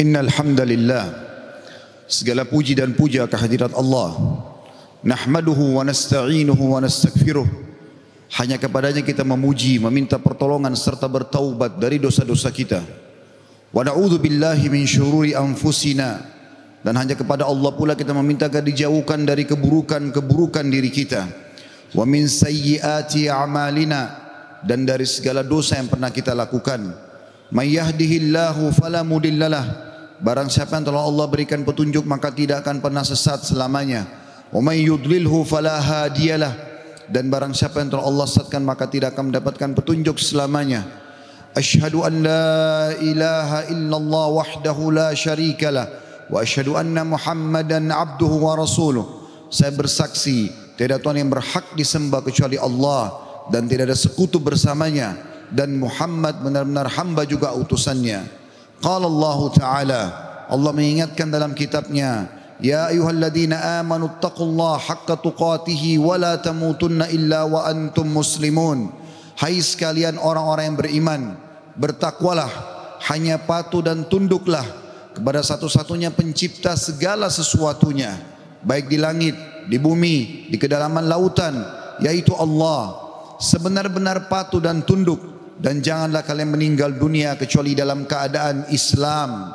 Innal hamdalillah. Segala puji dan puja kehadirat Allah. Nahmaduhu wa nasta'inuhu wa nastaghfiruh. Hanya kepadanya kita memuji meminta pertolongan serta bertaubat dari dosa-dosa kita. Wa na'udzu billahi min syururi anfusina. Dan hanya kepada Allah pula kita meminta agar dijauhkan dari keburukan-keburukan diri kita. Wa min sayyiati a'malina. Dan dari segala dosa yang pernah kita lakukan. May yahdihillahu fala mudillalah. Barang siapa yang telah Allah berikan petunjuk maka tidak akan pernah sesat selamanya. Wa may yudlilhu fala hadiyalah. Dan barang siapa yang telah Allah sesatkan maka tidak akan mendapatkan petunjuk selamanya. Ashhadu an la ilaha illallah wahdahu la syarikalah wa ashhadu anna Muhammadan abduhu wa rasuluh. Saya bersaksi tidak Tuhan yang berhak disembah kecuali Allah dan tidak ada sekutu bersamanya dan Muhammad benar-benar hamba juga utusannya. Qala Allah Ta'ala Allah mengingatkan dalam kitabnya Ya ayuhalladzina amanu taqullaha haqqa tuqatihi wa la tamutunna illa wa antum muslimun Hai sekalian orang-orang yang beriman bertakwalah hanya patuh dan tunduklah kepada satu-satunya pencipta segala sesuatunya baik di langit, di bumi, di kedalaman lautan yaitu Allah. Sebenar-benar patuh dan tunduk dan janganlah kalian meninggal dunia kecuali dalam keadaan Islam.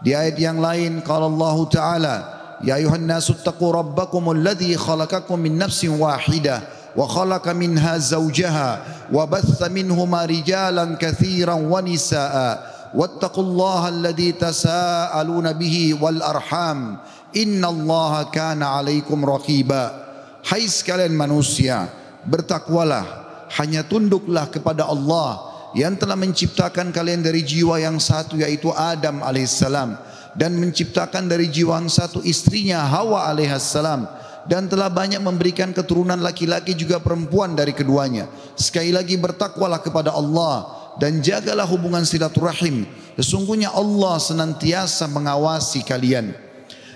Di ayat yang lain kalau Allah Taala, Ya ayuhan nasu taqu rabbakum alladhi khalaqakum min nafsin wahidah zawjaha wa batha minhuma rijalan kathiran wa nisaa wattaqullaha alladhi tasaaluna bihi wal arham innallaha kana alaikum raqiba. Hai sekalian manusia, bertakwalah hanya tunduklah kepada Allah yang telah menciptakan kalian dari jiwa yang satu yaitu Adam alaihissalam dan menciptakan dari jiwa yang satu istrinya Hawa alaihissalam dan telah banyak memberikan keturunan laki-laki juga perempuan dari keduanya. Sekali lagi bertakwalah kepada Allah dan jagalah hubungan silaturahim. Sesungguhnya Allah senantiasa mengawasi kalian.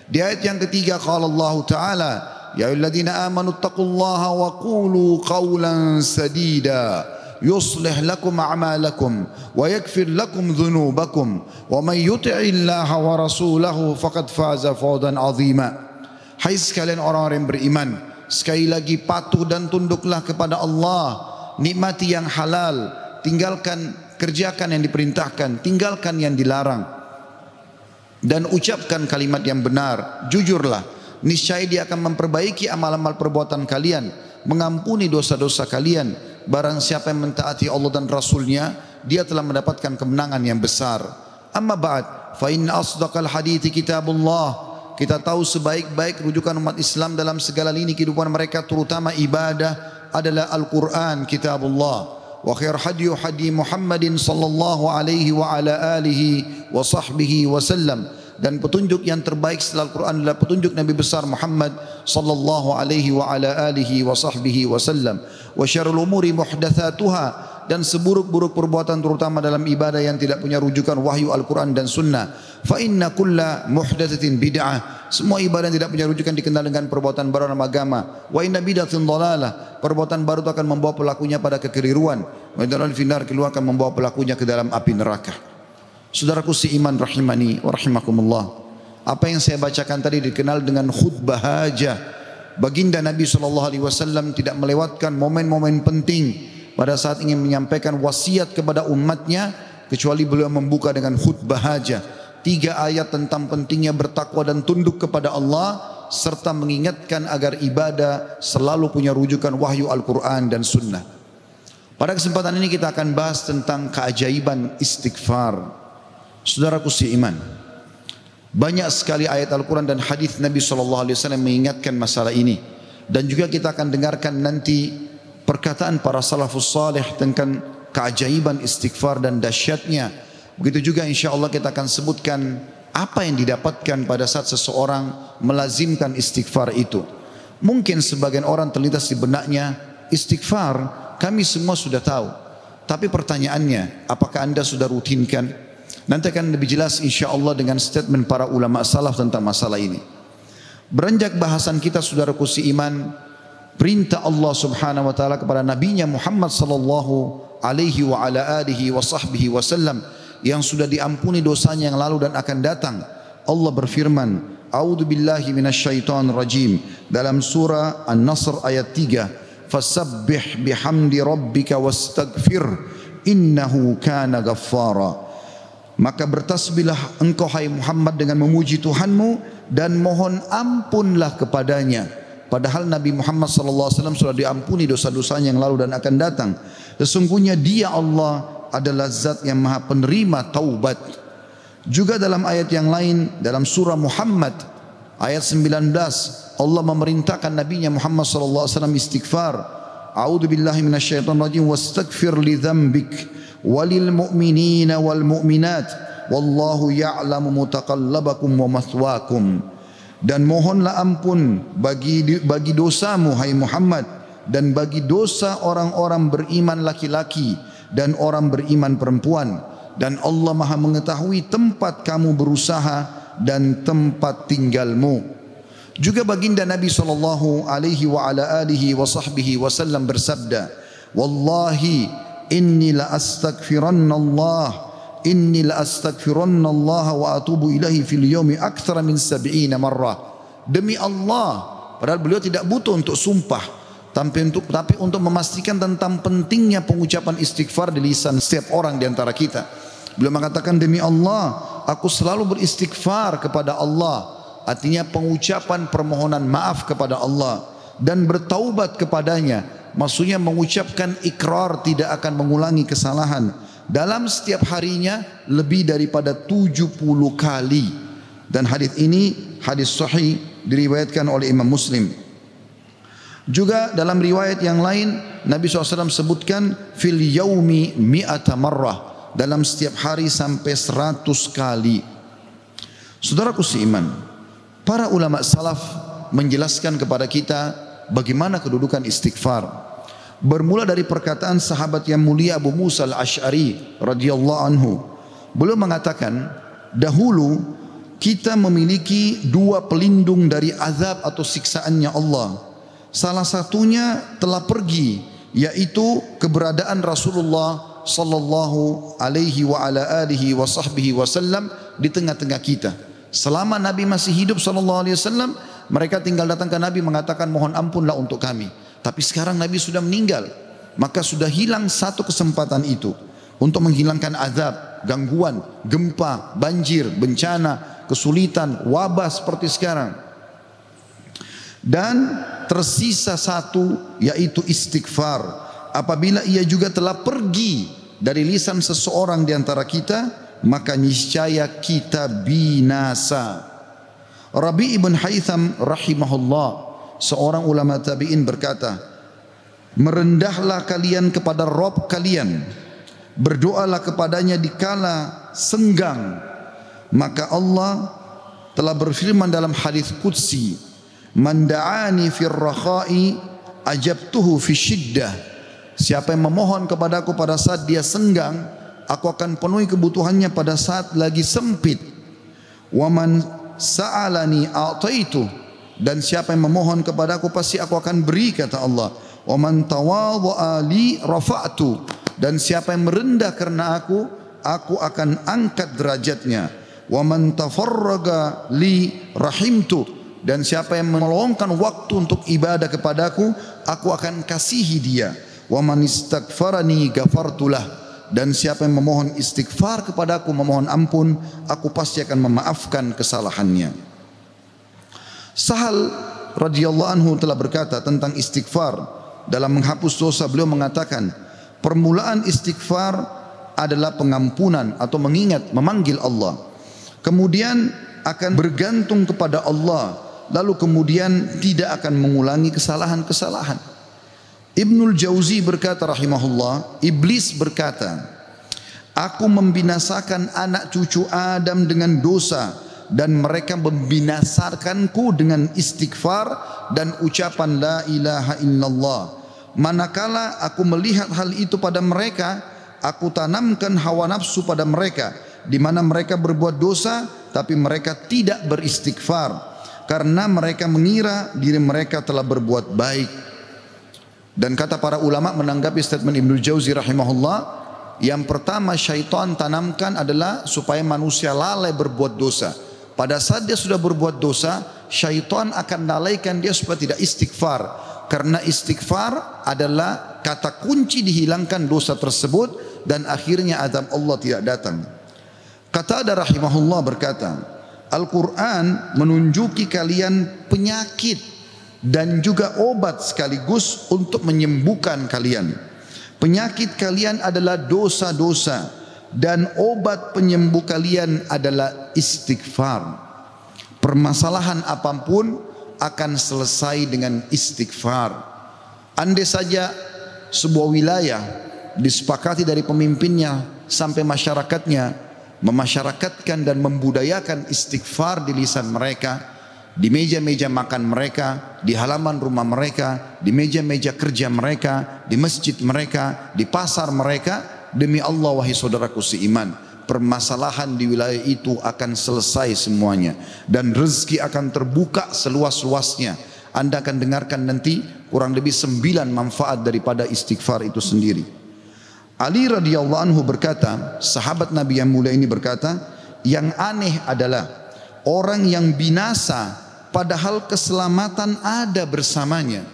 Di ayat yang ketiga kalau Allah Taala يا أيها الذين آمنوا اتقوا الله وقولوا قولا سديدا يصلح لكم أعمالكم ويغفر لكم ذنوبكم ومن يطع الله ورسوله فقد فاز فوزا عظيما Hai sekalian orang-orang yang beriman Sekali lagi patuh dan tunduklah kepada Allah Nikmati yang halal Tinggalkan, kerjakan yang diperintahkan Tinggalkan yang dilarang Dan ucapkan kalimat yang benar Jujurlah niscaya dia akan memperbaiki amal-amal perbuatan kalian, mengampuni dosa-dosa kalian. Barang siapa yang mentaati Allah dan Rasulnya, dia telah mendapatkan kemenangan yang besar. Amma ba'd, fa inna asdaqal hadithi kitabullah. Kita tahu sebaik-baik rujukan umat Islam dalam segala lini kehidupan mereka terutama ibadah adalah Al-Quran kitabullah. Wa khair hadiyu hadi Muhammadin sallallahu alaihi wa ala alihi wa sahbihi wa sallam dan petunjuk yang terbaik setelah Al-Quran adalah petunjuk Nabi besar Muhammad sallallahu alaihi wa ala alihi wa sahbihi wasallam wa syarrul umuri muhdatsatuha dan seburuk-buruk perbuatan terutama dalam ibadah yang tidak punya rujukan wahyu Al-Quran dan Sunnah. Fa inna kulla muhdatsatin bid'ah. Semua ibadah yang tidak punya rujukan dikenal dengan perbuatan baru dalam agama. Wa inna bid'atin dhalalah. Perbuatan baru itu akan membawa pelakunya pada kekeliruan. Wa inna finar keluar akan membawa pelakunya ke dalam api neraka. Saudaraku si iman rahimani wa rahimakumullah. Apa yang saya bacakan tadi dikenal dengan khutbah hajah. Baginda Nabi SAW tidak melewatkan momen-momen penting pada saat ingin menyampaikan wasiat kepada umatnya kecuali beliau membuka dengan khutbah hajah. Tiga ayat tentang pentingnya bertakwa dan tunduk kepada Allah serta mengingatkan agar ibadah selalu punya rujukan wahyu Al-Quran dan Sunnah. Pada kesempatan ini kita akan bahas tentang keajaiban istighfar. Saudaraku si iman. Banyak sekali ayat Al-Quran dan hadis Nabi SAW mengingatkan masalah ini. Dan juga kita akan dengarkan nanti perkataan para salafus salih tentang keajaiban istighfar dan dahsyatnya. Begitu juga insya Allah kita akan sebutkan apa yang didapatkan pada saat seseorang melazimkan istighfar itu. Mungkin sebagian orang terlintas di benaknya istighfar kami semua sudah tahu. Tapi pertanyaannya apakah anda sudah rutinkan? Nanti akan lebih jelas insya Allah dengan statement para ulama salaf tentang masalah ini. Beranjak bahasan kita saudara kusi iman, perintah Allah subhanahu wa ta'ala kepada nabinya Muhammad sallallahu alaihi wa ala alihi wa sahbihi wasallam yang sudah diampuni dosanya yang lalu dan akan datang. Allah berfirman, A'udzu billahi minasyaitonir rajim dalam surah An-Nasr ayat 3, "Fasabbih bihamdi rabbika wastaghfir innahu kana ghaffara." Maka bertasbihlah engkau hai Muhammad dengan memuji Tuhanmu dan mohon ampunlah kepadanya. Padahal Nabi Muhammad SAW sudah diampuni dosa-dosanya yang lalu dan akan datang. Sesungguhnya dia Allah adalah zat yang maha penerima taubat. Juga dalam ayat yang lain dalam surah Muhammad ayat 19 Allah memerintahkan Nabi Muhammad sallallahu alaihi wasallam istighfar. A'udzu billahi rajim wastaghfir li dzambik walil mu'minina wal mu'minat wallahu ya'lamu mutaqallabakum. Dan mohonlah ampun bagi bagi dosamu hai Muhammad dan bagi dosa orang-orang beriman laki-laki dan orang beriman perempuan dan Allah Maha mengetahui tempat kamu berusaha dan tempat tinggalmu. Juga baginda Nabi sallallahu alaihi wa ala alihi wa sahbihi wasallam bersabda, "Wallahi inni la astaghfiranna Allah, inni la astaghfiranna Allah wa atubu ilahi fil akthara min 70 marrah." Demi Allah, padahal beliau tidak butuh untuk sumpah, tapi untuk tapi untuk memastikan tentang pentingnya pengucapan istighfar di lisan setiap orang di antara kita. Beliau mengatakan demi Allah, aku selalu beristighfar kepada Allah. Artinya pengucapan permohonan maaf kepada Allah dan bertaubat kepadanya. Maksudnya mengucapkan ikrar tidak akan mengulangi kesalahan dalam setiap harinya lebih daripada 70 kali. Dan hadis ini hadis sahih diriwayatkan oleh Imam Muslim. Juga dalam riwayat yang lain Nabi SAW sebutkan fil yaumi mi'ata marrah dalam setiap hari sampai seratus kali. Saudaraku seiman, para ulama salaf menjelaskan kepada kita bagaimana kedudukan istighfar. Bermula dari perkataan sahabat yang mulia Abu Musa al-Ash'ari radhiyallahu anhu. Beliau mengatakan, dahulu kita memiliki dua pelindung dari azab atau siksaannya Allah. Salah satunya telah pergi yaitu keberadaan Rasulullah sallallahu alaihi wa ala alihi wa sahbihi wasallam di tengah-tengah kita. Selama Nabi masih hidup sallallahu alaihi wasallam, mereka tinggal datang ke Nabi mengatakan mohon ampunlah untuk kami. Tapi sekarang Nabi sudah meninggal, maka sudah hilang satu kesempatan itu. Untuk menghilangkan azab, gangguan, gempa, banjir, bencana, kesulitan, wabah seperti sekarang. Dan tersisa satu yaitu istighfar. Apabila ia juga telah pergi dari lisan seseorang di antara kita maka niscaya kita binasa. Rabi ibn Haytham rahimahullah seorang ulama tabi'in berkata merendahlah kalian kepada Rob kalian berdoalah kepadanya di kala senggang maka Allah telah berfirman dalam hadis qudsi Man da'ani fir rakha'i ajabtuhu fi syiddah. Siapa yang memohon kepadaku pada saat dia senggang, aku akan penuhi kebutuhannya pada saat lagi sempit. Wa man sa'alani a'taitu. Dan siapa yang memohon kepadaku pasti aku akan beri kata Allah. Wa man tawadha'a rafa'tu. Dan siapa yang merendah karena aku, aku akan angkat derajatnya. Wa man li rahimtu dan siapa yang meluangkan waktu untuk ibadah kepadaku aku akan kasihi dia wa man istaghfarani ghafartulah dan siapa yang memohon istighfar kepadaku memohon ampun aku pasti akan memaafkan kesalahannya Sahal radhiyallahu anhu telah berkata tentang istighfar dalam menghapus dosa beliau mengatakan permulaan istighfar adalah pengampunan atau mengingat memanggil Allah kemudian akan bergantung kepada Allah lalu kemudian tidak akan mengulangi kesalahan-kesalahan. Ibnul Jauzi berkata rahimahullah, iblis berkata, Aku membinasakan anak cucu Adam dengan dosa dan mereka membinasakanku dengan istighfar dan ucapan la ilaha illallah. Manakala aku melihat hal itu pada mereka, aku tanamkan hawa nafsu pada mereka di mana mereka berbuat dosa tapi mereka tidak beristighfar karena mereka mengira diri mereka telah berbuat baik. Dan kata para ulama menanggapi statement Ibnu Jauzi rahimahullah, Yang pertama syaitan tanamkan adalah supaya manusia lalai berbuat dosa. Pada saat dia sudah berbuat dosa, syaitan akan lalaikan dia supaya tidak istighfar. Karena istighfar adalah kata kunci dihilangkan dosa tersebut dan akhirnya azab Allah tidak datang. Kata ada rahimahullah berkata, Al-Quran menunjuki kalian penyakit dan juga obat sekaligus untuk menyembuhkan kalian. Penyakit kalian adalah dosa-dosa dan obat penyembuh kalian adalah istighfar. Permasalahan apa pun akan selesai dengan istighfar. Andai saja sebuah wilayah disepakati dari pemimpinnya sampai masyarakatnya memasyarakatkan dan membudayakan istighfar di lisan mereka, di meja-meja makan mereka, di halaman rumah mereka, di meja-meja kerja mereka, di masjid mereka, di pasar mereka, demi Allah wahai saudaraku seiman, permasalahan di wilayah itu akan selesai semuanya dan rezeki akan terbuka seluas-luasnya. Anda akan dengarkan nanti kurang lebih sembilan manfaat daripada istighfar itu sendiri. Ali radhiyallahu anhu berkata, sahabat Nabi yang mulia ini berkata, yang aneh adalah orang yang binasa padahal keselamatan ada bersamanya.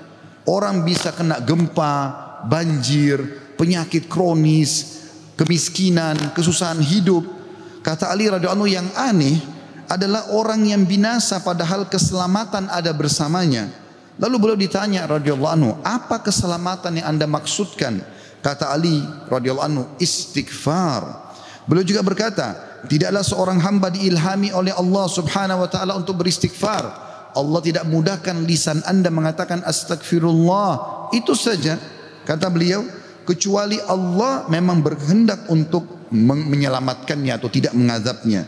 Orang bisa kena gempa, banjir, penyakit kronis, kemiskinan, kesusahan hidup. Kata Ali radhiyallahu yang aneh adalah orang yang binasa padahal keselamatan ada bersamanya. Lalu beliau ditanya radhiyallahu anhu, apa keselamatan yang Anda maksudkan? Kata Ali radhiyallahu anhu, istighfar. Beliau juga berkata, tidaklah seorang hamba diilhami oleh Allah Subhanahu wa taala untuk beristighfar Allah tidak mudahkan lisan anda mengatakan astagfirullah. Itu saja kata beliau. Kecuali Allah memang berkehendak untuk menyelamatkannya atau tidak mengazabnya.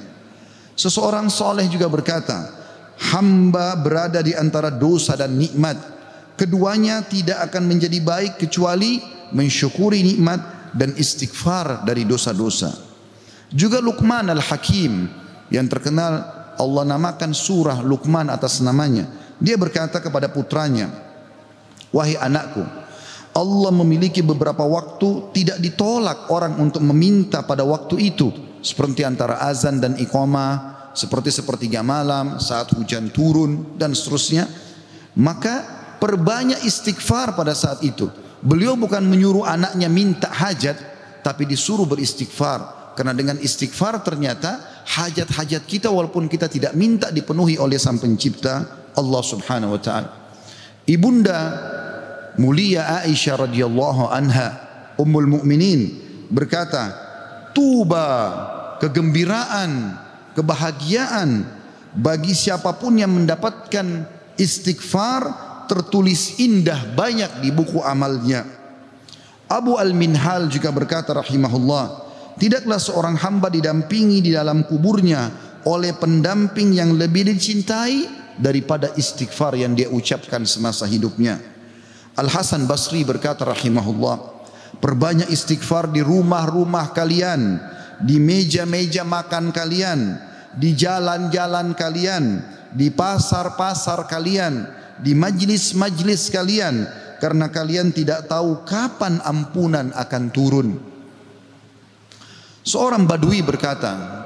Seseorang soleh juga berkata, hamba berada di antara dosa dan nikmat. Keduanya tidak akan menjadi baik kecuali mensyukuri nikmat dan istighfar dari dosa-dosa. Juga Luqman al-Hakim yang terkenal Allah namakan surah Luqman atas namanya. Dia berkata kepada putranya, "Wahai anakku, Allah memiliki beberapa waktu tidak ditolak orang untuk meminta pada waktu itu, seperti antara azan dan iqamah, seperti sepertiga malam, saat hujan turun dan seterusnya. Maka perbanyak istighfar pada saat itu. Beliau bukan menyuruh anaknya minta hajat, tapi disuruh beristighfar. Karena dengan istighfar ternyata hajat-hajat kita walaupun kita tidak minta dipenuhi oleh Sang Pencipta Allah Subhanahu wa taala. Ibunda mulia Aisyah radhiyallahu anha ummul mukminin berkata, "Tuba kegembiraan, kebahagiaan bagi siapa pun yang mendapatkan istighfar tertulis indah banyak di buku amalnya." Abu Al-Minhal juga berkata rahimahullah, Tidaklah seorang hamba didampingi di dalam kuburnya oleh pendamping yang lebih dicintai daripada istighfar yang dia ucapkan semasa hidupnya. Al Hasan Basri berkata rahimahullah, perbanyak istighfar di rumah-rumah kalian, di meja-meja makan kalian, di jalan-jalan kalian, di pasar-pasar kalian, di majlis-majlis kalian karena kalian tidak tahu kapan ampunan akan turun. Seorang badui berkata,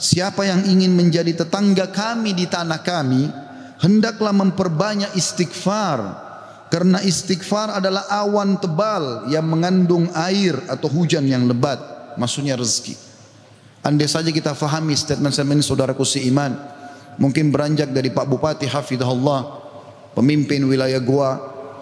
Siapa yang ingin menjadi tetangga kami di tanah kami, hendaklah memperbanyak istighfar. Karena istighfar adalah awan tebal yang mengandung air atau hujan yang lebat. Maksudnya rezeki. Andai saja kita fahami statement-statement saudaraku seiman. Mungkin beranjak dari Pak Bupati Hafidhullah. Pemimpin wilayah Goa.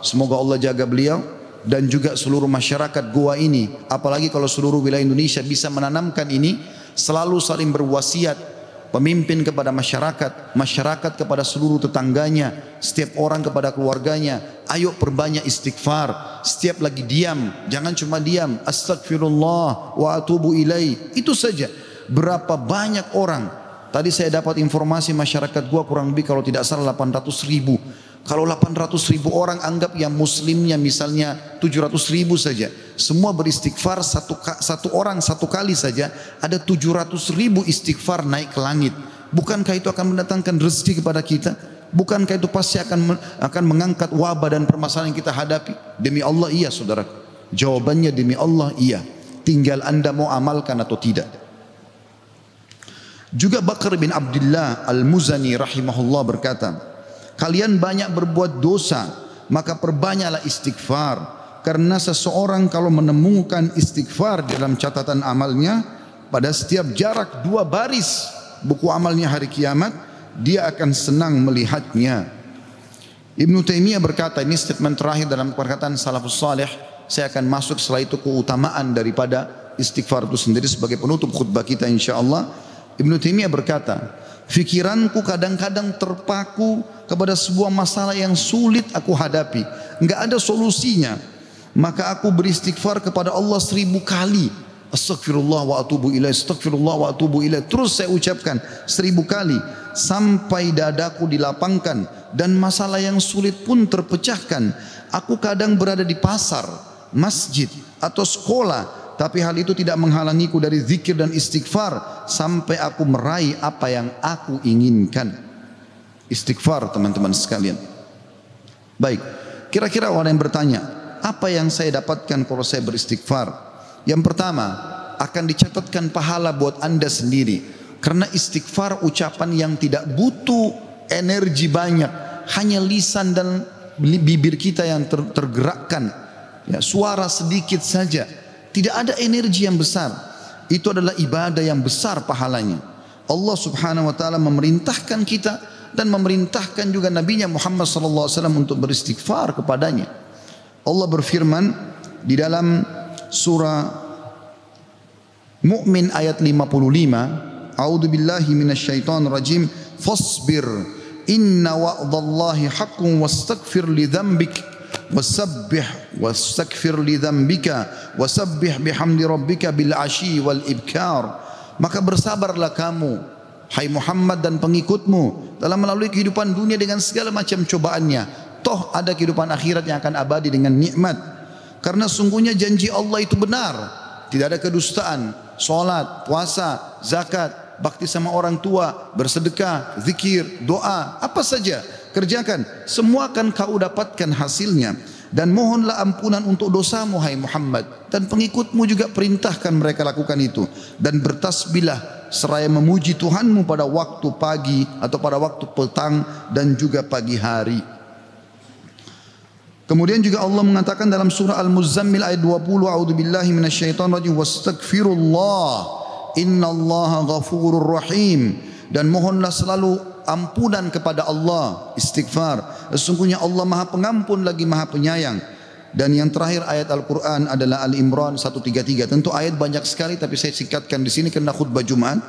Semoga Allah jaga beliau dan juga seluruh masyarakat gua ini apalagi kalau seluruh wilayah Indonesia bisa menanamkan ini selalu saling berwasiat pemimpin kepada masyarakat masyarakat kepada seluruh tetangganya setiap orang kepada keluarganya. Ayo perbanyak istighfar. Setiap lagi diam. Jangan cuma diam. Astagfirullah wa atubu ilai. Itu saja. Berapa banyak orang? Tadi saya dapat informasi masyarakat gua kurang lebih kalau tidak salah 800 ribu kalau 800 ribu orang anggap yang muslimnya misalnya 700 ribu saja. Semua beristighfar satu, satu orang satu kali saja. Ada 700 ribu istighfar naik ke langit. Bukankah itu akan mendatangkan rezeki kepada kita? Bukankah itu pasti akan akan mengangkat wabah dan permasalahan yang kita hadapi? Demi Allah iya saudara. Jawabannya demi Allah iya. tinggal anda mau amalkan atau tidak. Juga Bakar bin Abdullah Al-Muzani rahimahullah berkata, kalian banyak berbuat dosa, maka perbanyaklah istighfar. Karena seseorang kalau menemukan istighfar dalam catatan amalnya, pada setiap jarak dua baris buku amalnya hari kiamat, dia akan senang melihatnya. Ibnu Taimiyah berkata, ini statement terakhir dalam perkataan salafus salih, saya akan masuk setelah itu keutamaan daripada istighfar itu sendiri sebagai penutup khutbah kita insyaallah. Allah Ibnu Taimiyah berkata, Fikiranku kadang-kadang terpaku kepada sebuah masalah yang sulit aku hadapi. Enggak ada solusinya. Maka aku beristighfar kepada Allah seribu kali. Astagfirullah wa atubu ilaih, astagfirullah wa atubu ilaih. Terus saya ucapkan seribu kali. Sampai dadaku dilapangkan. Dan masalah yang sulit pun terpecahkan. Aku kadang berada di pasar, masjid atau sekolah tapi hal itu tidak menghalangiku dari zikir dan istighfar sampai aku meraih apa yang aku inginkan. Istighfar teman-teman sekalian. Baik, kira-kira orang yang bertanya, apa yang saya dapatkan kalau saya beristighfar? Yang pertama, akan dicatatkan pahala buat anda sendiri. Karena istighfar ucapan yang tidak butuh energi banyak. Hanya lisan dan bibir kita yang ter tergerakkan. Ya, suara sedikit saja tidak ada energi yang besar. Itu adalah ibadah yang besar pahalanya. Allah Subhanahu wa taala memerintahkan kita dan memerintahkan juga nabinya Muhammad sallallahu alaihi wasallam untuk beristighfar kepadanya. Allah berfirman di dalam surah Mu'min ayat 55, A'udzu billahi minasyaitonir rajim, fasbir inna wa'dallahi haqqun wastaghfir li dzambik wasabbih wastaghfir li dzambika wasabbih bihamdi rabbika bil maka bersabarlah kamu hai Muhammad dan pengikutmu dalam melalui kehidupan dunia dengan segala macam cobaannya. Toh ada kehidupan akhirat yang akan abadi dengan nikmat. Karena sungguhnya janji Allah itu benar. Tidak ada kedustaan salat puasa zakat bakti sama orang tua bersedekah zikir doa apa saja kerjakan. Semua akan kau dapatkan hasilnya. Dan mohonlah ampunan untuk dosamu hai Muhammad. Dan pengikutmu juga perintahkan mereka lakukan itu. Dan bertasbihlah seraya memuji Tuhanmu pada waktu pagi atau pada waktu petang dan juga pagi hari. Kemudian juga Allah mengatakan dalam surah Al-Muzammil ayat 20 A'udzu billahi minasyaitonir rajim wastaghfirullah innallaha ghafurur rahim. Dan mohonlah selalu ampunan kepada Allah, istighfar. Sesungguhnya Allah Maha Pengampun lagi Maha Penyayang. Dan yang terakhir ayat Al-Quran adalah Al-Imran 133. Tentu ayat banyak sekali tapi saya singkatkan di sini karena khutbah Jumat.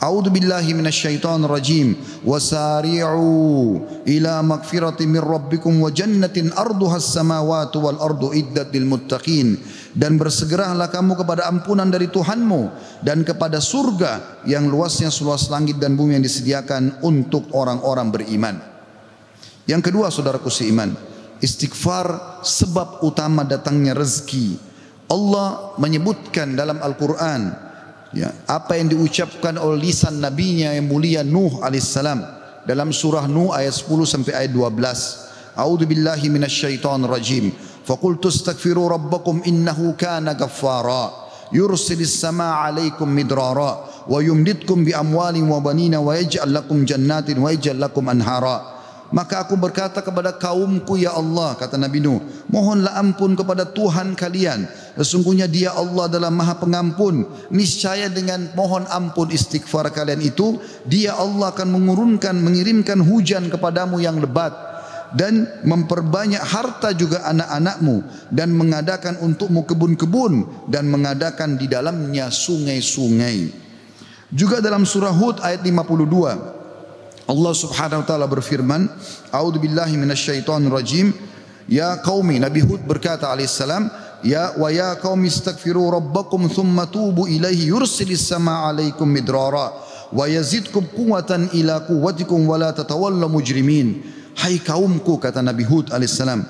A'udzu billahi minasyaitonir rajim. Wasari'u ila magfirati min rabbikum wa jannatin arduha as-samawati wal ardu iddat lil muttaqin. Dan bersegeralah kamu kepada ampunan dari Tuhanmu dan kepada surga yang luasnya seluas langit dan bumi yang disediakan untuk orang-orang beriman. Yang kedua saudaraku seiman, istighfar sebab utama datangnya rezeki. Allah menyebutkan dalam Al-Qur'an ya, apa yang diucapkan oleh lisan nabinya yang mulia Nuh alaihissalam dalam surah Nuh ayat 10 sampai ayat 12 A'udzu billahi minasyaitonir rajim. Faqultu astaghfiru rabbakum innahu kana ghaffara. Yursilis samaa 'alaikum midrara wa yumditkum bi amwalin wa banina wa yaj'al lakum jannatin wa yaj'al lakum anhara Maka aku berkata kepada kaumku ya Allah kata Nabi Nuh mohonlah ampun kepada Tuhan kalian. Sesungguhnya dia Allah adalah maha pengampun. Niscaya dengan mohon ampun istighfar kalian itu dia Allah akan mengurunkan mengirimkan hujan kepadamu yang lebat. Dan memperbanyak harta juga anak-anakmu. Dan mengadakan untukmu kebun-kebun. Dan mengadakan di dalamnya sungai-sungai. Juga dalam surah Hud ayat 52 Allah Subhanahu wa taala berfirman, "A'udzu billahi minasyaitonir rajim." Ya qaumi Nabi Hud berkata alaihissalam, "Ya wa ya qaumi istaghfiru rabbakum thumma tubu ilaihi yursilis samaa 'alaikum midrara wa yazidkum quwwatan ila quwwatikum wa la tatawallaw mujrimin." Hai kaumku kata Nabi Hud alaihissalam,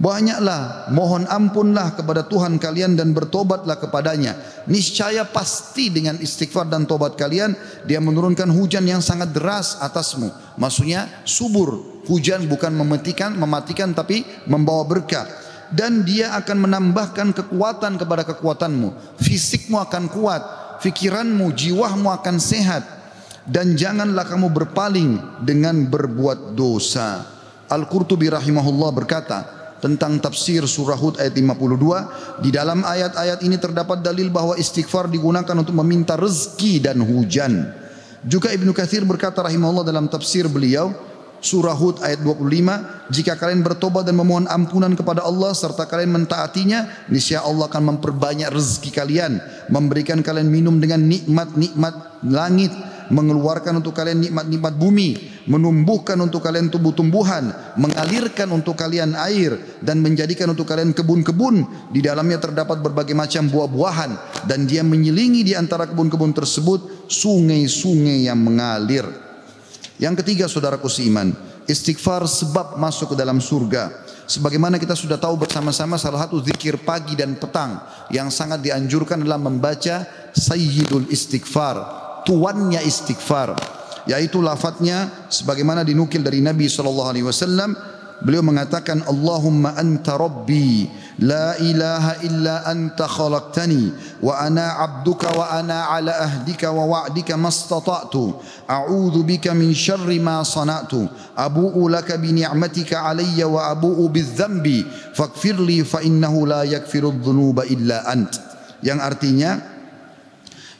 Banyaklah mohon ampunlah kepada Tuhan kalian dan bertobatlah kepadanya. Niscaya pasti dengan istighfar dan tobat kalian dia menurunkan hujan yang sangat deras atasmu. Maksudnya subur. Hujan bukan mematikan, mematikan tapi membawa berkah. dan dia akan menambahkan kekuatan kepada kekuatanmu. Fisikmu akan kuat, fikiranmu, jiwamu akan sehat dan janganlah kamu berpaling dengan berbuat dosa. Al-Qurtubi rahimahullah berkata tentang tafsir surah Hud ayat 52 di dalam ayat-ayat ini terdapat dalil bahwa istighfar digunakan untuk meminta rezeki dan hujan. Juga Ibnu Katsir berkata rahimahullah dalam tafsir beliau surah Hud ayat 25 jika kalian bertobat dan memohon ampunan kepada Allah serta kalian mentaatinya niscaya Allah akan memperbanyak rezeki kalian. Memberikan kalian minum dengan nikmat-nikmat langit mengeluarkan untuk kalian nikmat-nikmat bumi menumbuhkan untuk kalian tumbuh-tumbuhan mengalirkan untuk kalian air dan menjadikan untuk kalian kebun-kebun. Di dalamnya terdapat berbagai macam buah-buahan dan dia menyelingi di antara kebun-kebun tersebut sungai-sungai yang mengalir. Yang ketiga saudaraku seiman, istighfar sebab masuk ke dalam surga. Sebagaimana kita sudah tahu bersama-sama salah satu zikir pagi dan petang yang sangat dianjurkan adalah membaca Sayyidul Istighfar, tuannya istighfar, yaitu lafadznya sebagaimana dinukil dari Nabi sallallahu alaihi wasallam beliau mengatakan Allahumma anta rabbi la ilaha illa anta khalaqtani wa ana abduka wa ana ala ahdika wa wa'dika mastata'tu a'udhu bika min syarri ma sana'tu abu'u laka bi ni'matika alayya wa abu'u bidh-dhanbi faghfirli fa innahu la yaghfiru dhunuba illa ant. Yang artinya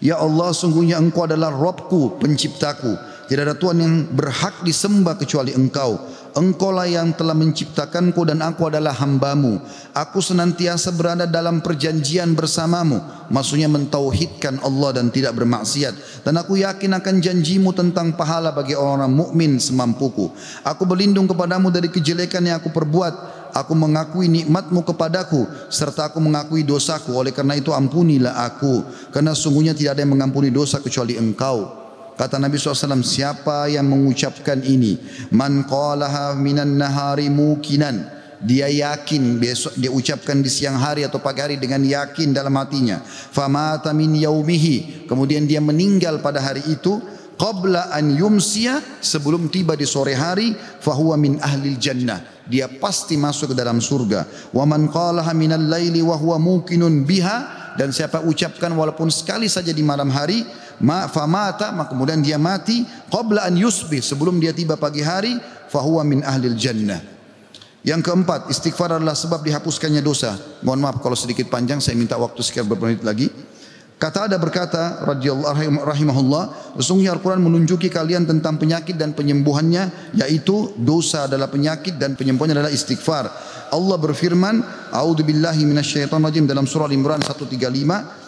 Ya Allah sungguhnya engkau adalah Robku penciptaku tidak ada Tuhan yang berhak disembah kecuali engkau Engkaulah yang telah menciptakanku dan aku adalah hambamu. Aku senantiasa berada dalam perjanjian bersamamu. Maksudnya mentauhidkan Allah dan tidak bermaksiat. Dan aku yakin akan janjimu tentang pahala bagi orang-orang mukmin semampuku. Aku berlindung kepadamu dari kejelekan yang aku perbuat. Aku mengakui nikmatmu kepadaku serta aku mengakui dosaku. Oleh karena itu ampunilah aku. Karena sungguhnya tidak ada yang mengampuni dosa kecuali engkau. Kata Nabi SAW, siapa yang mengucapkan ini? Man qalaha minan nahari mukinan. Dia yakin besok dia ucapkan di siang hari atau pagi hari dengan yakin dalam hatinya. Famata min yaumihi. Kemudian dia meninggal pada hari itu. Qabla an yumsiya sebelum tiba di sore hari. Fahuwa min ahli jannah. Dia pasti masuk ke dalam surga. Wa man qalaha minal laili wa huwa mukinun biha. Dan siapa ucapkan walaupun sekali saja di malam hari ma famata maka kemudian dia mati qabla an yusbih sebelum dia tiba pagi hari fahuwa min ahlil jannah. Yang keempat istighfar adalah sebab dihapuskannya dosa. Mohon maaf kalau sedikit panjang saya minta waktu sekian beberapa menit lagi. Kata ada berkata radhiyallahu rahimahullah, sesungguhnya Al-Qur'an menunjuki kalian tentang penyakit dan penyembuhannya yaitu dosa adalah penyakit dan penyembuhannya adalah istighfar. Allah berfirman, "A'udzubillahi minasyaitonir dalam surah Al-Imran 135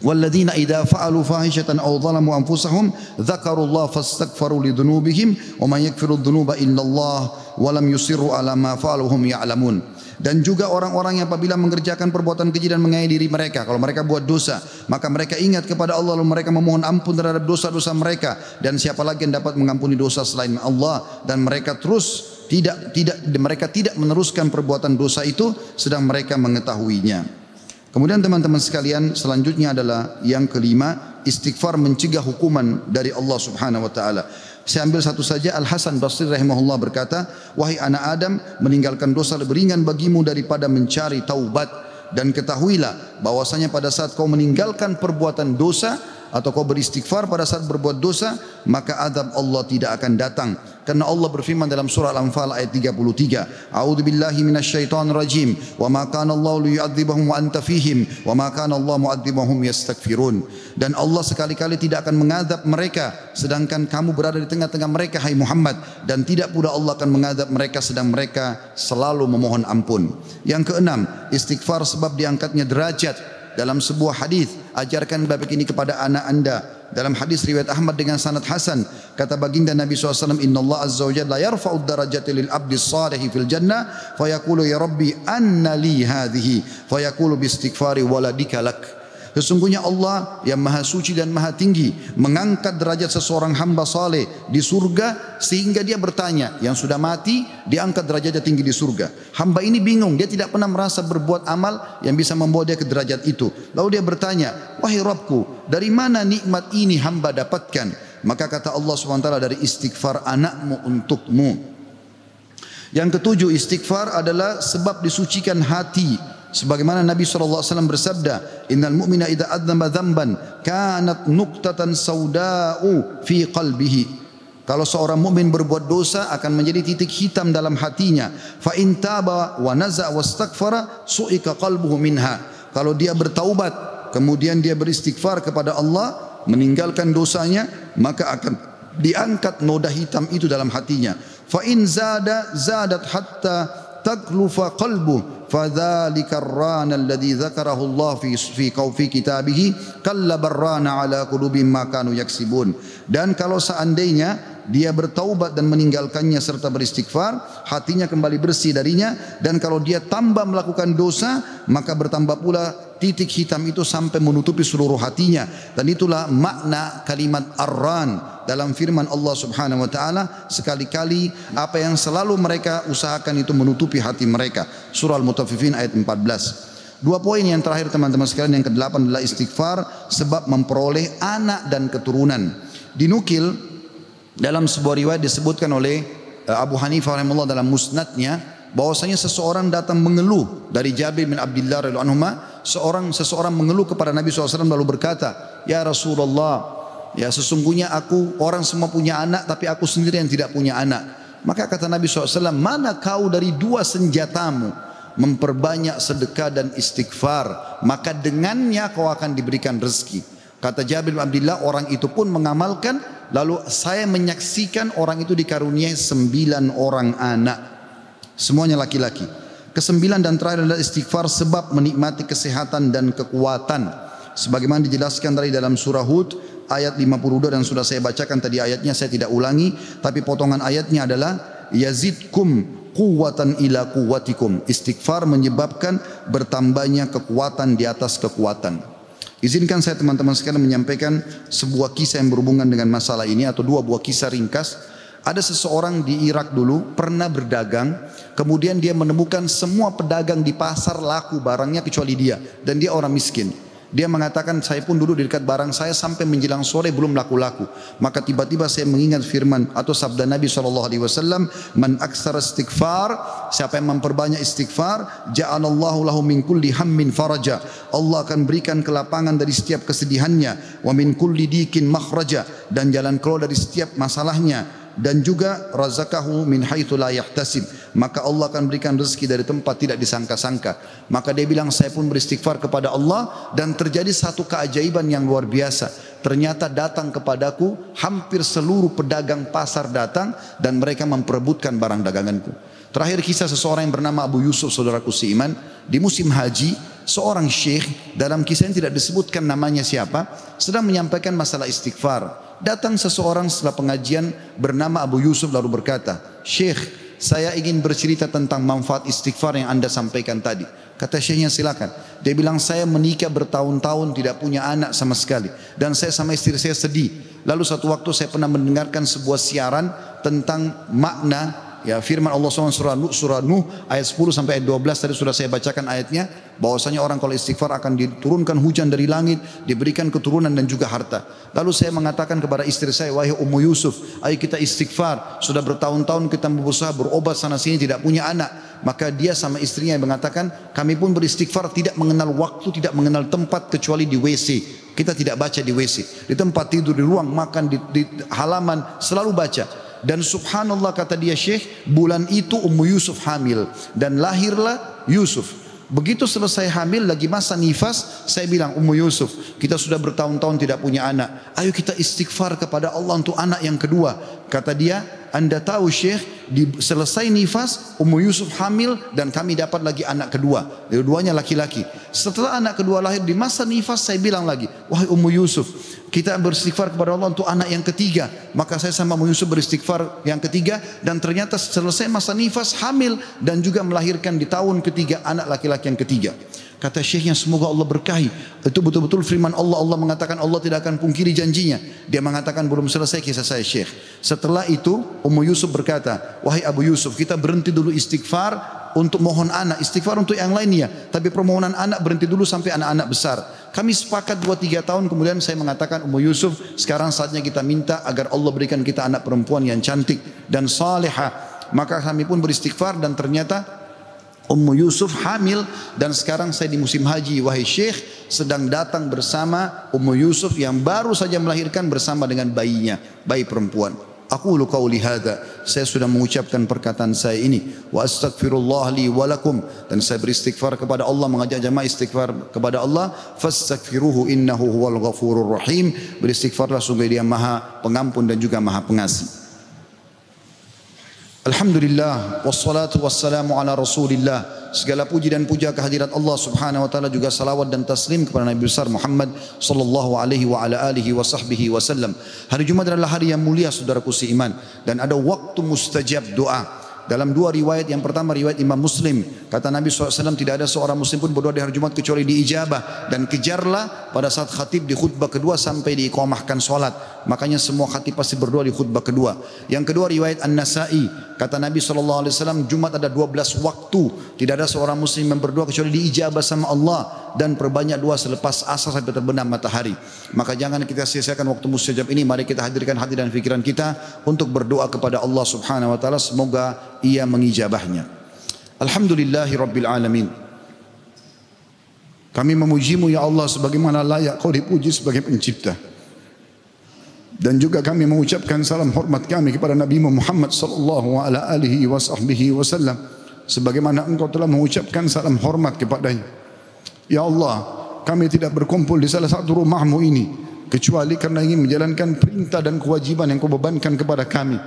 Walladzina idza fa'alu fahishatan aw zalamu anfusahum dzakarullaha fastaghfaru lidzunubihim wa man yaghfiru dzunuba illallah wa lam yusirru ala فعلوا fa'aluhum ya'lamun. Dan juga orang-orang yang apabila mengerjakan perbuatan keji dan menganiaya diri mereka, kalau mereka buat dosa, maka mereka ingat kepada Allah lalu mereka memohon ampun terhadap dosa-dosa mereka dan siapa lagi yang dapat mengampuni dosa selain Allah dan mereka terus tidak tidak mereka tidak meneruskan perbuatan dosa itu sedang mereka mengetahuinya. Kemudian teman-teman sekalian selanjutnya adalah yang kelima istighfar mencegah hukuman dari Allah Subhanahu wa taala. Saya ambil satu saja Al Hasan Basri rahimahullah berkata, "Wahai anak Adam, meninggalkan dosa lebih ringan bagimu daripada mencari taubat dan ketahuilah bahwasanya pada saat kau meninggalkan perbuatan dosa atau kau beristighfar pada saat berbuat dosa, maka adab Allah tidak akan datang karena Allah berfirman dalam surah Al-Anfal ayat 33, "A'udzu billahi minasyaitonir rajim. Wa ma kana Allah liyu'adzibahum wa anta fihim, wa ma kana Allah mu'adzibahum yastaghfirun." Dan Allah sekali-kali tidak akan mengadab mereka sedangkan kamu berada di tengah-tengah mereka hai Muhammad dan tidak pula Allah akan mengadab mereka sedang mereka selalu memohon ampun. Yang keenam, istighfar sebab diangkatnya derajat dalam sebuah hadis ajarkan bab ini kepada anak anda. Dalam hadis riwayat Ahmad dengan sanad hasan kata baginda Nabi SAW inna Allah azza wa jalla yarfa'u darajati lil abdi salihi fil jannah fayaqulu ya rabbi anna li hadhihi fayaqulu bi istighfari waladika lak Sesungguhnya Allah yang maha suci dan maha tinggi mengangkat derajat seseorang hamba saleh di surga sehingga dia bertanya yang sudah mati diangkat derajatnya tinggi di surga. Hamba ini bingung dia tidak pernah merasa berbuat amal yang bisa membawa dia ke derajat itu. Lalu dia bertanya, wahai Rabbku dari mana nikmat ini hamba dapatkan? Maka kata Allah SWT dari istighfar anakmu untukmu. Yang ketujuh istighfar adalah sebab disucikan hati. Sebagaimana Nabi SAW bersabda, Innal mu'mina idha adzamba dzamban kanat nuktatan sauda'u fi qalbihi. Kalau seorang mukmin berbuat dosa akan menjadi titik hitam dalam hatinya. Fa in taba wa naza wastaghfara su'ika qalbuhu minha. Kalau dia bertaubat, kemudian dia beristighfar kepada Allah, meninggalkan dosanya, maka akan diangkat noda hitam itu dalam hatinya. Fa in zada zadat hatta taglufa qalbu fadzalika ar-rana alladhi dzakarahu Allah fi fi fi kitabihi kalla barrana ala qulubihim ma kanu dan kalau seandainya dia bertaubat dan meninggalkannya serta beristighfar, hatinya kembali bersih darinya dan kalau dia tambah melakukan dosa, maka bertambah pula titik hitam itu sampai menutupi seluruh hatinya. Dan itulah makna kalimat arran dalam firman Allah Subhanahu wa taala sekali-kali apa yang selalu mereka usahakan itu menutupi hati mereka. Surah al-mutaffifin ayat 14 dua poin yang terakhir teman-teman sekalian yang kedelapan adalah istighfar sebab memperoleh anak dan keturunan. Dinukil dalam sebuah riwayat disebutkan oleh eh, Abu Hanifah rahimahullah dalam musnadnya bahwasanya seseorang datang mengeluh dari Jabir bin Abdullah radhiyallahu anhu seorang seseorang mengeluh kepada Nabi SAW lalu berkata ya Rasulullah ya sesungguhnya aku orang semua punya anak tapi aku sendiri yang tidak punya anak maka kata Nabi SAW mana kau dari dua senjatamu memperbanyak sedekah dan istighfar maka dengannya kau akan diberikan rezeki Kata Jabir bin Abdullah orang itu pun mengamalkan lalu saya menyaksikan orang itu dikaruniai sembilan orang anak. Semuanya laki-laki. Kesembilan dan terakhir adalah istighfar sebab menikmati kesehatan dan kekuatan. Sebagaimana dijelaskan dari dalam surah Hud ayat 52 dan sudah saya bacakan tadi ayatnya saya tidak ulangi tapi potongan ayatnya adalah yazidkum kuwatan ila kuwatikum. Istighfar menyebabkan bertambahnya kekuatan di atas kekuatan. Izinkan saya teman-teman sekalian menyampaikan sebuah kisah yang berhubungan dengan masalah ini atau dua buah kisah ringkas. Ada seseorang di Irak dulu pernah berdagang, kemudian dia menemukan semua pedagang di pasar laku barangnya kecuali dia dan dia orang miskin. Dia mengatakan saya pun dulu di dekat barang saya sampai menjelang sore belum laku-laku. Maka tiba-tiba saya mengingat firman atau sabda Nabi SAW. Man aksar istighfar. Siapa yang memperbanyak istighfar. Ja'alallahu lahu min kulli hammin faraja. Allah akan berikan kelapangan dari setiap kesedihannya. Wa min kulli dikin makhraja. Dan jalan keluar dari setiap masalahnya dan juga razakahu min haitsu la yahtasib. Maka Allah akan berikan rezeki dari tempat tidak disangka-sangka. Maka dia bilang saya pun beristighfar kepada Allah dan terjadi satu keajaiban yang luar biasa. Ternyata datang kepadaku hampir seluruh pedagang pasar datang dan mereka memperebutkan barang daganganku. Terakhir kisah seseorang yang bernama Abu Yusuf saudaraku seiman. Di musim haji seorang syekh dalam kisah yang tidak disebutkan namanya siapa sedang menyampaikan masalah istighfar Datang seseorang setelah pengajian bernama Abu Yusuf lalu berkata, Syekh, saya ingin bercerita tentang manfaat istighfar yang anda sampaikan tadi. Kata syekhnya silakan. Dia bilang saya menikah bertahun-tahun tidak punya anak sama sekali. Dan saya sama istri saya sedih. Lalu satu waktu saya pernah mendengarkan sebuah siaran tentang makna Ya firman Allah SWT surah Nuh, surah Nuh ayat 10 sampai ayat 12 tadi sudah saya bacakan ayatnya bahwasanya orang kalau istighfar akan diturunkan hujan dari langit, diberikan keturunan dan juga harta. Lalu saya mengatakan kepada istri saya, wahai Ummu Yusuf, ayo kita istighfar. Sudah bertahun-tahun kita berusaha berobat sana sini tidak punya anak. Maka dia sama istrinya yang mengatakan, kami pun beristighfar tidak mengenal waktu, tidak mengenal tempat kecuali di WC. Kita tidak baca di WC. Di tempat tidur, di ruang makan, di, di halaman, selalu baca. Dan subhanallah kata dia Syekh, bulan itu Ummu Yusuf hamil dan lahirlah Yusuf. Begitu selesai hamil lagi masa nifas, saya bilang Ummu Yusuf, kita sudah bertahun-tahun tidak punya anak. Ayo kita istighfar kepada Allah untuk anak yang kedua. Kata dia, Anda tahu Syekh, di selesai nifas Ummu Yusuf hamil dan kami dapat lagi anak kedua. Dua-duanya laki-laki. Setelah anak kedua lahir di masa nifas saya bilang lagi, wahai Ummu Yusuf, kita beristighfar kepada Allah untuk anak yang ketiga. Maka saya sama Yusuf beristighfar yang ketiga dan ternyata selesai masa nifas hamil dan juga melahirkan di tahun ketiga anak laki-laki yang ketiga. Kata syekhnya semoga Allah berkahi. Itu betul-betul firman Allah. Allah mengatakan Allah tidak akan pungkiri janjinya. Dia mengatakan belum selesai kisah saya syekh. Setelah itu Ummu Yusuf berkata, wahai Abu Yusuf kita berhenti dulu istighfar untuk mohon anak, istighfar untuk yang lainnya. Tapi permohonan anak berhenti dulu sampai anak-anak besar. Kami sepakat 2-3 tahun kemudian saya mengatakan Ummu Yusuf sekarang saatnya kita minta agar Allah berikan kita anak perempuan yang cantik dan salihah Maka kami pun beristighfar dan ternyata Ummu Yusuf hamil dan sekarang saya di musim haji wahai Syekh sedang datang bersama Ummu Yusuf yang baru saja melahirkan bersama dengan bayinya, bayi perempuan. Aku lu qauli hadza. Saya sudah mengucapkan perkataan saya ini wa astaghfirullah li dan saya beristighfar kepada Allah mengajak jamaah istighfar kepada Allah fastaghfiruhu innahu huwal ghafurur rahim. Beristighfarlah sungguh Dia Maha Pengampun dan juga Maha Pengasih. Alhamdulillah wassalatu wassalamu ala Rasulillah. Segala puji dan puja kehadirat Allah Subhanahu wa taala juga salawat dan taslim kepada Nabi besar Muhammad sallallahu alaihi wa ala alihi wa sahbihi wasallam. Hari Jumat adalah hari yang mulia saudaraku seiman dan ada waktu mustajab doa. Dalam dua riwayat, yang pertama riwayat Imam Muslim. Kata Nabi SAW tidak ada seorang muslim pun berdoa di hari Jumat kecuali diijabah. Dan kejarlah pada saat khatib di khutbah kedua sampai diikomahkan sholat. Makanya semua khatib pasti berdoa di khutbah kedua. Yang kedua riwayat An-Nasai. Kata Nabi SAW Jumat ada 12 waktu. Tidak ada seorang muslim yang berdoa kecuali diijabah sama Allah. Dan perbanyak doa selepas asar sampai terbenam matahari. Maka jangan kita sia-siakan waktu mustajab ini. Mari kita hadirkan hati dan fikiran kita untuk berdoa kepada Allah Subhanahu Wa Taala. Semoga ia mengijabahnya. Alhamdulillahi Rabbil Alamin. Kami memujimu ya Allah sebagaimana layak kau dipuji sebagai pencipta. Dan juga kami mengucapkan salam hormat kami kepada Nabi Muhammad sallallahu alaihi wasallam sebagaimana engkau telah mengucapkan salam hormat kepadanya. Ya Allah, kami tidak berkumpul di salah satu rumahmu ini kecuali karena ingin menjalankan perintah dan kewajiban yang kau bebankan kepada kami.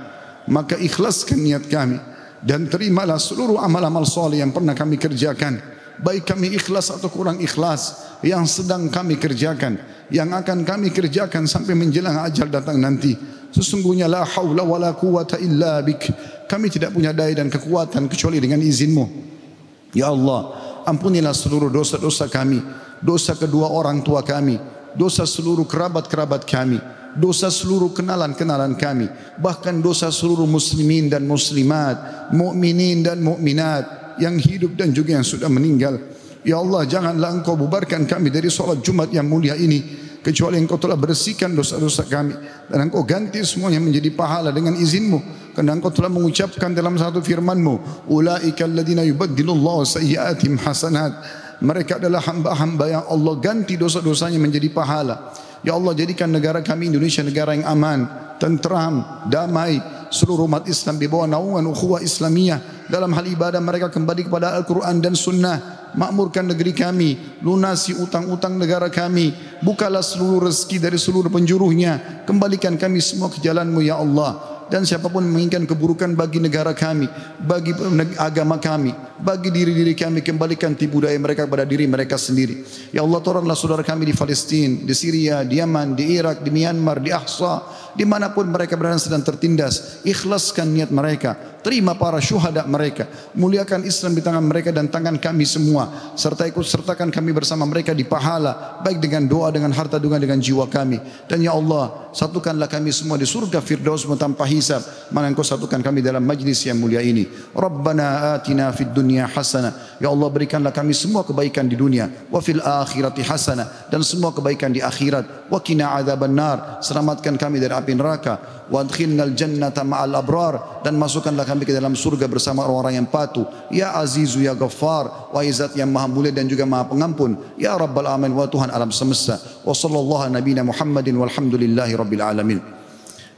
Maka ikhlaskan niat kami dan terimalah seluruh amal-amal soleh yang pernah kami kerjakan baik kami ikhlas atau kurang ikhlas yang sedang kami kerjakan yang akan kami kerjakan sampai menjelang ajal datang nanti. Sesungguhnya la haula wala quwata illa bik. Kami tidak punya daya dan kekuatan kecuali dengan izinmu. Ya Allah ampunilah seluruh dosa-dosa kami dosa kedua orang tua kami dosa seluruh kerabat-kerabat kami dosa seluruh kenalan-kenalan kami, bahkan dosa seluruh muslimin dan muslimat, mukminin dan mukminat yang hidup dan juga yang sudah meninggal. Ya Allah, janganlah Engkau bubarkan kami dari solat Jumat yang mulia ini kecuali Engkau telah bersihkan dosa-dosa kami dan Engkau ganti semuanya menjadi pahala dengan izinmu karena Engkau telah mengucapkan dalam satu firman-Mu ulaika sayyi'atihim hasanat mereka adalah hamba-hamba yang Allah ganti dosa-dosanya menjadi pahala Ya Allah jadikan negara kami Indonesia negara yang aman, tentram, damai. Seluruh umat Islam di bawah naungan ukhuwah Islamiyah. Dalam hal ibadah mereka kembali kepada Al-Quran dan Sunnah. Makmurkan negeri kami, lunasi utang-utang negara kami. Bukalah seluruh rezeki dari seluruh penjuruhnya. Kembalikan kami semua ke jalanmu ya Allah dan siapa pun menginginkan keburukan bagi negara kami, bagi agama kami, bagi diri-diri kami kembalikan tipu daya mereka kepada diri mereka sendiri. Ya Allah tolonglah saudara kami di Palestina, di Syria, di Yaman, di Irak, di Myanmar, di Ahsa, di mana pun mereka berada sedang tertindas. Ikhlaskan niat mereka, terima para syuhada mereka, muliakan Islam di tangan mereka dan tangan kami semua, serta ikut sertakan kami bersama mereka di pahala, baik dengan doa, dengan harta, dengan dengan jiwa kami. Dan ya Allah, satukanlah kami semua di surga Firdaus tanpa hisab. Mana engkau satukan kami dalam majlis yang mulia ini. Rabbana atina fid dunya hasanah. Ya Allah berikanlah kami semua kebaikan di dunia, wa fil akhirati hasanah dan semua kebaikan di akhirat. Wa qina adzabannar. Selamatkan kami dari neraka. Wa adkhilnal jannata ma'al abrar dan masukkanlah kami ke dalam surga bersama orang-orang yang patuh. Ya Azizu ya Ghaffar, wa Izat yang maha mulia dan juga maha pengampun. Ya Rabbal Alamin wa Tuhan alam semesta. Wa sallallahu nabiyina Muhammadin walhamdulillahi rabbil alamin.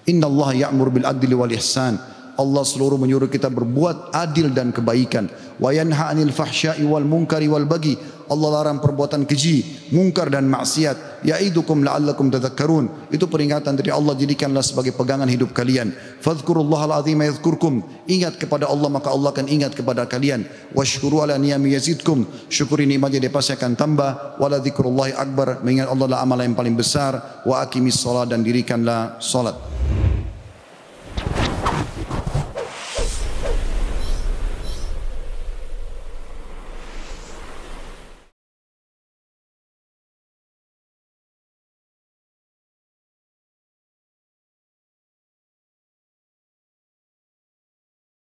Inna Allah ya'mur bil adli wal ihsan. Allah seluruh menyuruh kita berbuat adil dan kebaikan. Wa yanha 'anil fahsya'i wal munkari wal bagi. Allah larang perbuatan keji, mungkar dan maksiat. Ya'idukum la'allakum tadhakkarun. Itu peringatan dari Allah jadikanlah sebagai pegangan hidup kalian. Fadhkurullahal azim yadhkurkum. Ingat kepada Allah maka Allah akan ingat kepada kalian. Washkuru ala niyami yazidkum. Syukuri nikmatnya dia pasti akan tambah. Wala dzikrullahi akbar. Mengingat Allah adalah amalan yang paling besar. Wa aqimis salat dan dirikanlah salat.